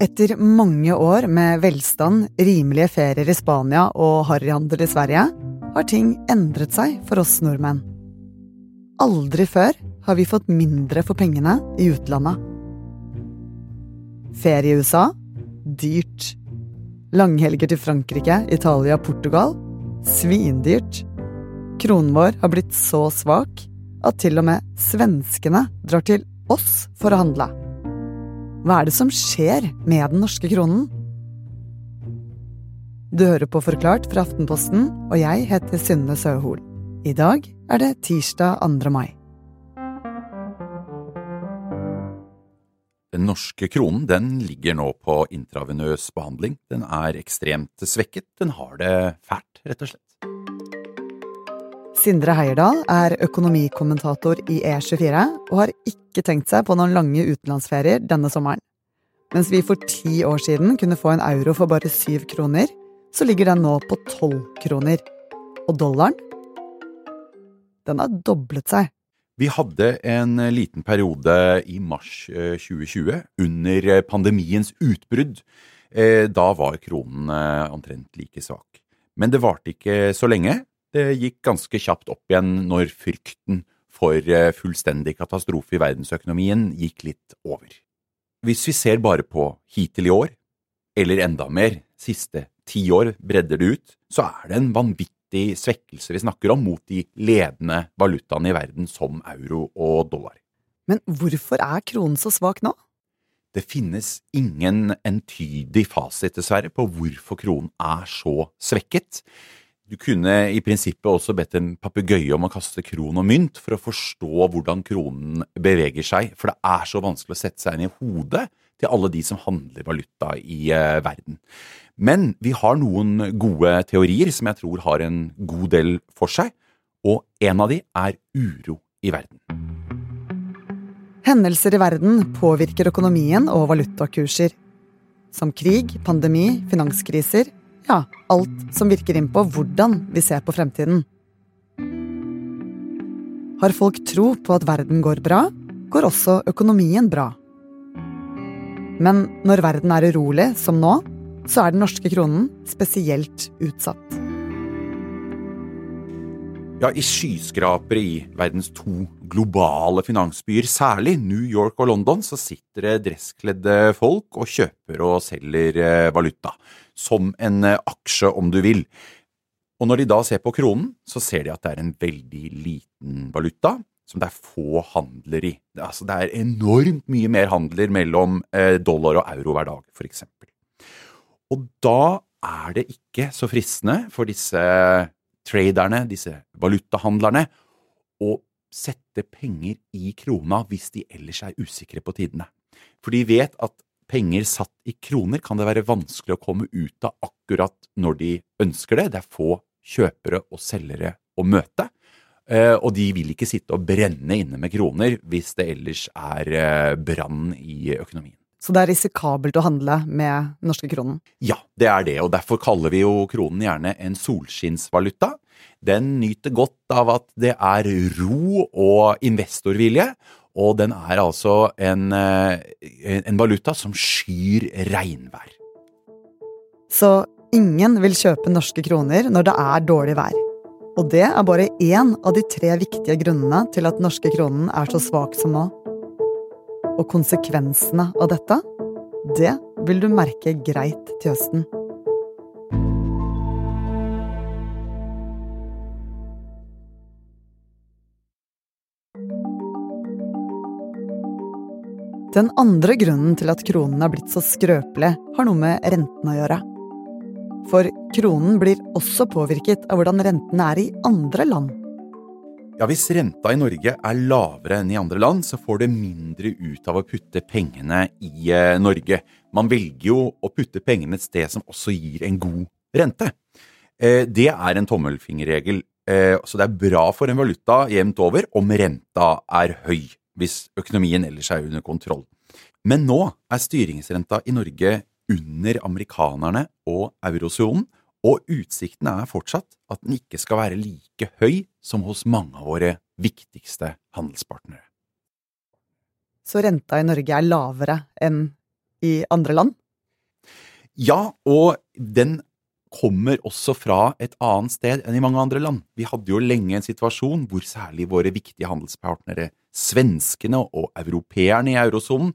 Etter mange år med velstand, rimelige ferier i Spania og harryhandel i Sverige, har ting endret seg for oss nordmenn. Aldri før har vi fått mindre for pengene i utlandet. Ferie i USA dyrt. Langhelger til Frankrike, Italia, Portugal svindyrt. Kronen vår har blitt så svak at til og med svenskene drar til oss for å handle. Hva er det som skjer med den norske kronen? Du hører på Forklart fra Aftenposten, og jeg heter Synne Søhol. I dag er det tirsdag 2. mai. Den norske kronen den ligger nå på intravenøs behandling. Den er ekstremt svekket. Den har det fælt, rett og slett. Sindre Heierdal er økonomikommentator i E24 og har ikke tenkt seg på noen lange utenlandsferier denne sommeren. Mens vi for ti år siden kunne få en euro for bare syv kroner, så ligger den nå på tolv kroner. Og dollaren? Den har doblet seg. Vi hadde en liten periode i mars 2020, eh, under eh, pandemiens utbrudd. Eh, da var kronen omtrent like svak. Men det varte ikke så lenge. Det gikk ganske kjapt opp igjen når frykten for eh, fullstendig katastrofe i verdensøkonomien gikk litt over. Hvis vi ser bare på hittil i år, eller enda mer, siste ti år bredder det ut, så er det en vanvittig svekkelse vi snakker om mot de ledende valutaene i verden som euro og dollar. Men hvorfor er kronen så svak nå? Det finnes ingen entydig fasit, dessverre, på hvorfor kronen er så svekket. Du kunne i prinsippet også bedt en papegøye om å kaste kron og mynt for å forstå hvordan kronen beveger seg, for det er så vanskelig å sette seg inn i hodet til alle de som handler valuta i eh, verden. Men vi har noen gode teorier som jeg tror har en god del for seg, og en av de er uro i verden. Hendelser i verden påvirker økonomien og valutakurser. Som krig, pandemi, finanskriser ja, alt som virker inn på hvordan vi ser på fremtiden. Har folk tro på at verden går bra, går også økonomien bra. Men når verden er urolig, som nå, så er den norske kronen spesielt utsatt. Ja, i skyskrapere i verdens to globale finansbyer, særlig New York og London, så sitter det dresskledde folk og kjøper og selger eh, valuta. Som en eh, aksje, om du vil. Og når de da ser på kronen, så ser de at det er en veldig liten valuta som det er få handler i. Det, altså, det er enormt mye mer handler mellom eh, dollar og euro hver dag, for eksempel. Og da er det ikke så fristende for disse traderne, disse valutahandlerne, å sette penger i krona hvis de ellers er usikre på tidene. For de vet at penger satt i kroner kan det være vanskelig å komme ut av akkurat når de ønsker det. Det er få kjøpere og selgere å møte. Eh, og de vil ikke sitte og brenne inne med kroner hvis det ellers er eh, brann i økonomien. Så det er risikabelt å handle med norske kronen? Ja, det er det, og derfor kaller vi jo kronen gjerne en solskinnsvaluta. Den nyter godt av at det er ro og investorvilje, og den er altså en, eh, en valuta som skyr regnvær. Så ingen vil kjøpe norske kroner når det er dårlig vær. Og det er bare én av de tre viktige grunnene til at norske kronen er så svak som nå. Og konsekvensene av dette, det vil du merke greit til høsten. Den andre grunnen til at kronen er blitt så skrøpelig, har noe med renten å gjøre. For kronen blir også påvirket av hvordan rentene er i andre land. Ja, Hvis renta i Norge er lavere enn i andre land, så får du mindre ut av å putte pengene i eh, Norge. Man velger jo å putte pengene et sted som også gir en god rente. Eh, det er en tommelfingerregel, eh, så det er bra for en valuta jevnt over om renta er høy, hvis økonomien ellers er under kontroll. Men nå er styringsrenta i Norge under amerikanerne og eurosonen, og utsiktene er fortsatt at den ikke skal være like høy som hos mange av våre viktigste handelspartnere. Så renta i Norge er lavere enn i andre land? Ja, og den kommer også fra et annet sted enn i mange andre land. Vi hadde jo lenge en situasjon hvor særlig våre viktige handelspartnere, svenskene og europeerne i eurosonen,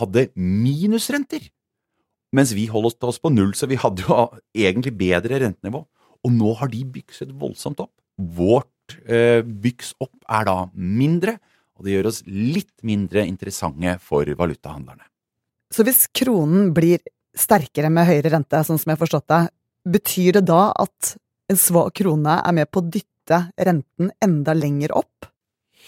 hadde minusrenter, mens vi holdt oss på null, så vi hadde jo egentlig bedre rentenivå. Og nå har de bykset voldsomt opp. Vårt eh, byks opp er da mindre, og det gjør oss litt mindre interessante for valutahandlerne. Så hvis kronen blir sterkere med høyere rente, sånn som jeg har forstått det, betyr det da at en svak krone er med på å dytte renten enda lenger opp?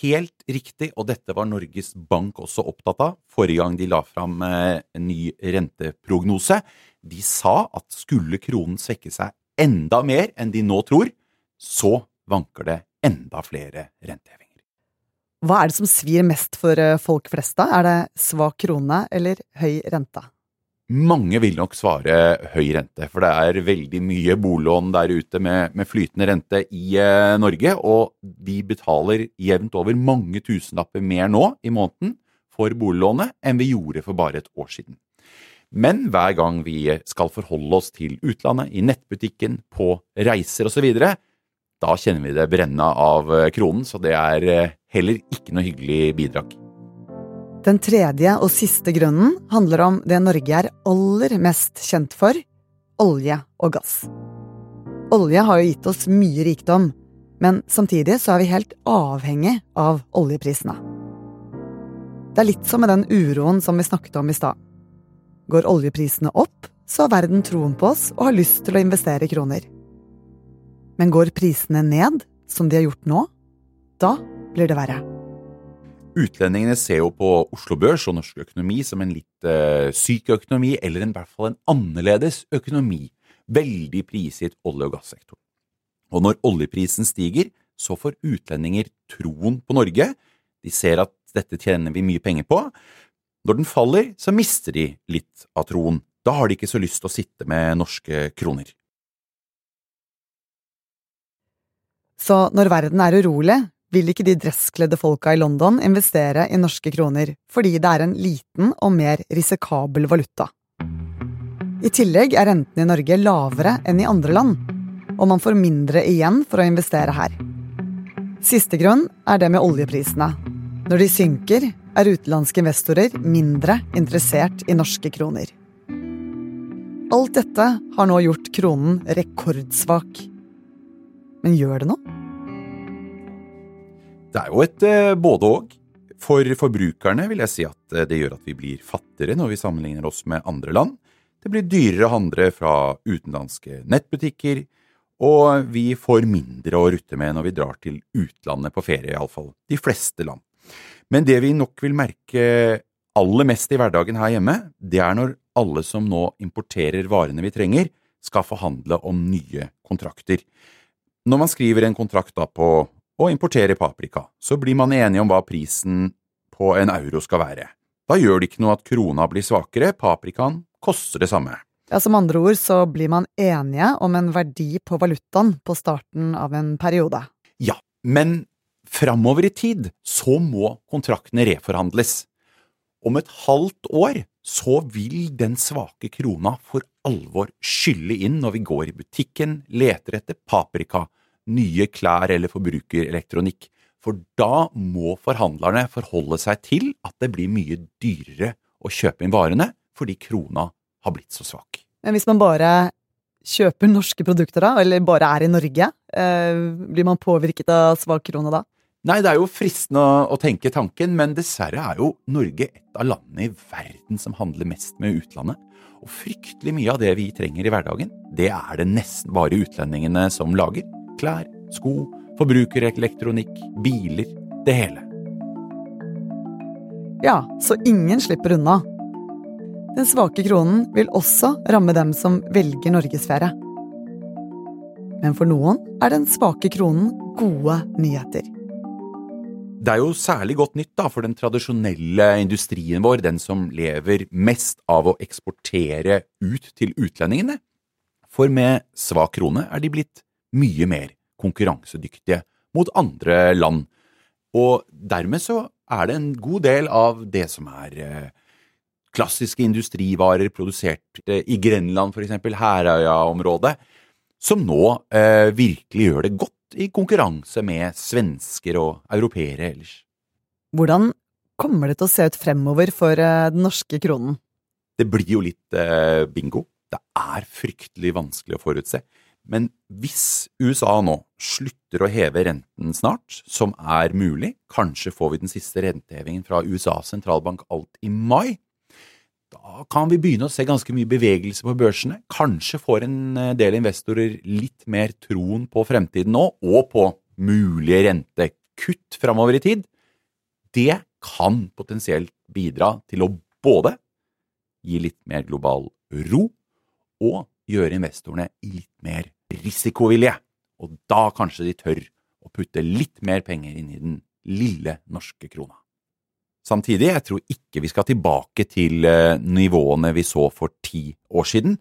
Helt riktig, og dette var Norges Bank også opptatt av forrige gang de la fram eh, en ny renteprognose. De sa at skulle kronen svekke seg enda mer enn de nå tror, så vanker det enda flere rentehevinger. Hva er det som svir mest for eh, folk flest, da? Er det svak krone eller høy rente? Mange vil nok svare høy rente, for det er veldig mye bolån der ute med, med flytende rente i eh, Norge, og vi betaler jevnt over mange tusenlapper mer nå i måneden for boliglånet enn vi gjorde for bare et år siden. Men hver gang vi skal forholde oss til utlandet, i nettbutikken, på reiser osv., da kjenner vi det brenne av eh, kronen, så det er eh, heller ikke noe hyggelig bidrag. Den tredje og siste grunnen handler om det Norge er aller mest kjent for olje og gass. Olje har jo gitt oss mye rikdom, men samtidig så er vi helt avhengig av oljeprisene. Det er litt som med den uroen som vi snakket om i stad. Går oljeprisene opp, så har verden troen på oss og har lyst til å investere kroner. Men går prisene ned, som de har gjort nå, da blir det verre. Utlendingene ser jo på Oslo Børs og norsk økonomi som en litt uh, syk økonomi, eller i hvert fall en annerledes økonomi, veldig prisgitt olje- og gassektoren. Og når oljeprisen stiger, så får utlendinger troen på Norge. De ser at dette tjener vi mye penger på, når den faller, så mister de litt av troen. Da har de ikke så lyst til å sitte med norske kroner. Så når verden er urolig, vil ikke de dresskledde folka i London investere i norske kroner, fordi det er en liten og mer risikabel valuta. I tillegg er rentene i Norge lavere enn i andre land, og man får mindre igjen for å investere her. Siste grunn er det med oljeprisene. Når de synker, er utenlandske investorer mindre interessert i norske kroner. Alt dette har nå gjort kronen rekordsvak. Men gjør det noe? Det er jo et eh, både og. For forbrukerne vil jeg si at eh, det gjør at vi blir fattigere når vi sammenligner oss med andre land. Det blir dyrere å handle fra utenlandske nettbutikker, og vi får mindre å rutte med når vi drar til utlandet på ferie, iallfall de fleste land. Men det vi nok vil merke aller mest i hverdagen her hjemme, det er når alle som nå importerer varene vi trenger, skal forhandle om nye kontrakter. Når man skriver en kontrakt da på å importere paprika, så blir man enige om hva prisen på en euro skal være. Da gjør det ikke noe at krona blir svakere, paprikaen koster det samme. Ja, Som andre ord så blir man enige om en verdi på valutaen på starten av en periode. Ja, men framover i tid så må kontraktene reforhandles. Om et halvt år så vil den svake krona for alvor skylle inn når vi går i butikken, leter etter paprika, nye klær eller forbrukerelektronikk. For da må forhandlerne forholde seg til at det blir mye dyrere å kjøpe inn varene fordi krona har blitt så svak. Men hvis man bare kjøper norske produkter, da, eller bare er i Norge, eh, blir man påvirket av svak krone da? Nei, det er jo fristende å, å, tenke tanken, men dessverre er jo Norge et av landene i verden som handler mest med utlandet. Og fryktelig mye av det vi trenger i hverdagen, det er det nesten bare utlendingene som lager. Klær, sko, forbrukerelektronikk, biler, det hele. Ja, så ingen slipper unna. Den svake kronen vil også ramme dem som velger norgesferie. Men for noen er den svake kronen gode nyheter. Det er jo særlig godt nytt da, for den tradisjonelle industrien vår, den som lever mest av å eksportere ut til utlendingene. For med svak krone er de blitt mye mer konkurransedyktige mot andre land. Og dermed så er det en god del av det som er eh, klassiske industrivarer produsert i Grenland, f.eks., Herøya-området, som nå eh, virkelig gjør det godt i konkurranse med svensker og europeere ellers. Hvordan kommer det til å se ut fremover for eh, den norske kronen? Det blir jo litt eh, bingo. Det er fryktelig vanskelig å forutse. Men hvis USA nå slutter å heve renten snart, som er mulig, kanskje får vi den siste rentehevingen fra USAs sentralbank alt i mai, da kan vi begynne å se ganske mye bevegelse på børsene. Kanskje får en eh, del investorer litt mer troen på fremtiden nå, og på mulige rentekutt framover i tid. Det kan potensielt bidra til å både gi litt mer global ro og gjøre investorene litt mer risikovillige. Og da kanskje de tør å putte litt mer penger inn i den lille norske krona. Samtidig, jeg tror ikke vi skal tilbake til eh, nivåene vi så for ti år siden.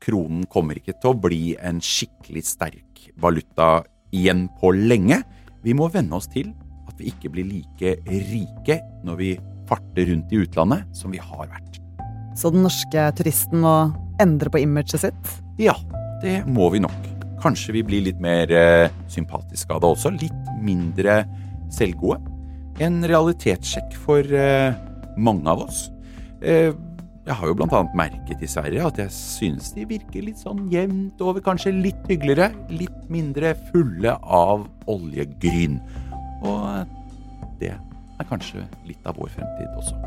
Kronen kommer ikke til å bli en skikkelig sterk valuta igjen på lenge. Vi må venne oss til at vi ikke blir like rike når vi farter rundt i utlandet som vi har vært. Så den norske turisten må endre på imaget sitt? Ja, det må vi nok. Kanskje vi blir litt mer eh, sympatiske av det også. Litt mindre selvgode. En realitetssjekk for eh, mange av oss. Eh, jeg har jo blant annet merket i Sverige at jeg synes de virker litt sånn jevnt over, kanskje litt hyggeligere. Litt mindre fulle av oljegryn. Og det er kanskje litt av vår fremtid også.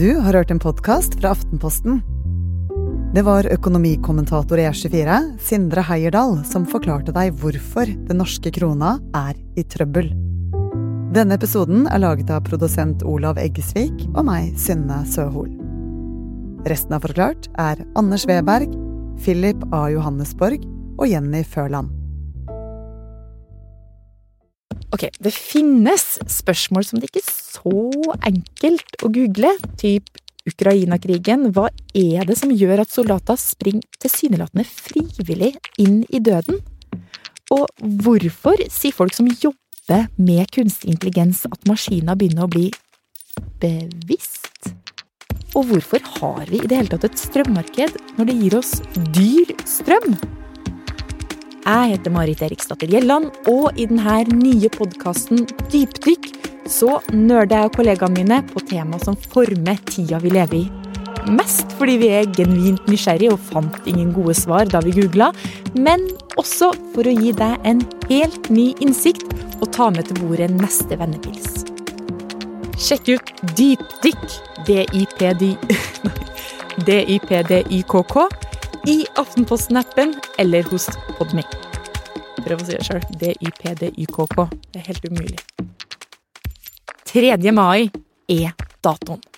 Du har hørt en podkast fra Aftenposten. Det var økonomikommentator i R24, Sindre Heierdal, som forklarte deg hvorfor den norske krona er i trøbbel. Denne episoden er laget av produsent Olav Eggesvik og meg, Synne Søhol. Resten av Forklart er Anders Weberg, Philip A. Johannesborg og Jenny Førland. Ok, det finnes spørsmål som det ikke er så enkelt å google, typ Ukraina-krigen. Hva er det som gjør at soldater springer tilsynelatende frivillig inn i døden? Og hvorfor sier folk som jobber med kunstig intelligens at maskiner begynner å bli bevisst? Og hvorfor har vi i det hele tatt et strømmarked når det gir oss dyr strøm? Jeg heter Marit Eriksdatter Gjelland, og i denne nye podkasten Dypdykk så nerder jeg og kollegaene mine på tema som former tida vi lever i. Mest fordi vi er genuint nysgjerrige og fant ingen gode svar da vi googla, men også for å gi deg en helt ny innsikt og ta med til bordet neste vennepils. Sjekk ut Dypdykk, D-I-P-D-Y-K-K, i Aftenposten-appen eller hos Podme. Prøv å si det sjøl. D-Y-P-D-Y-K-K. Det er helt umulig. 3. mai er datoen.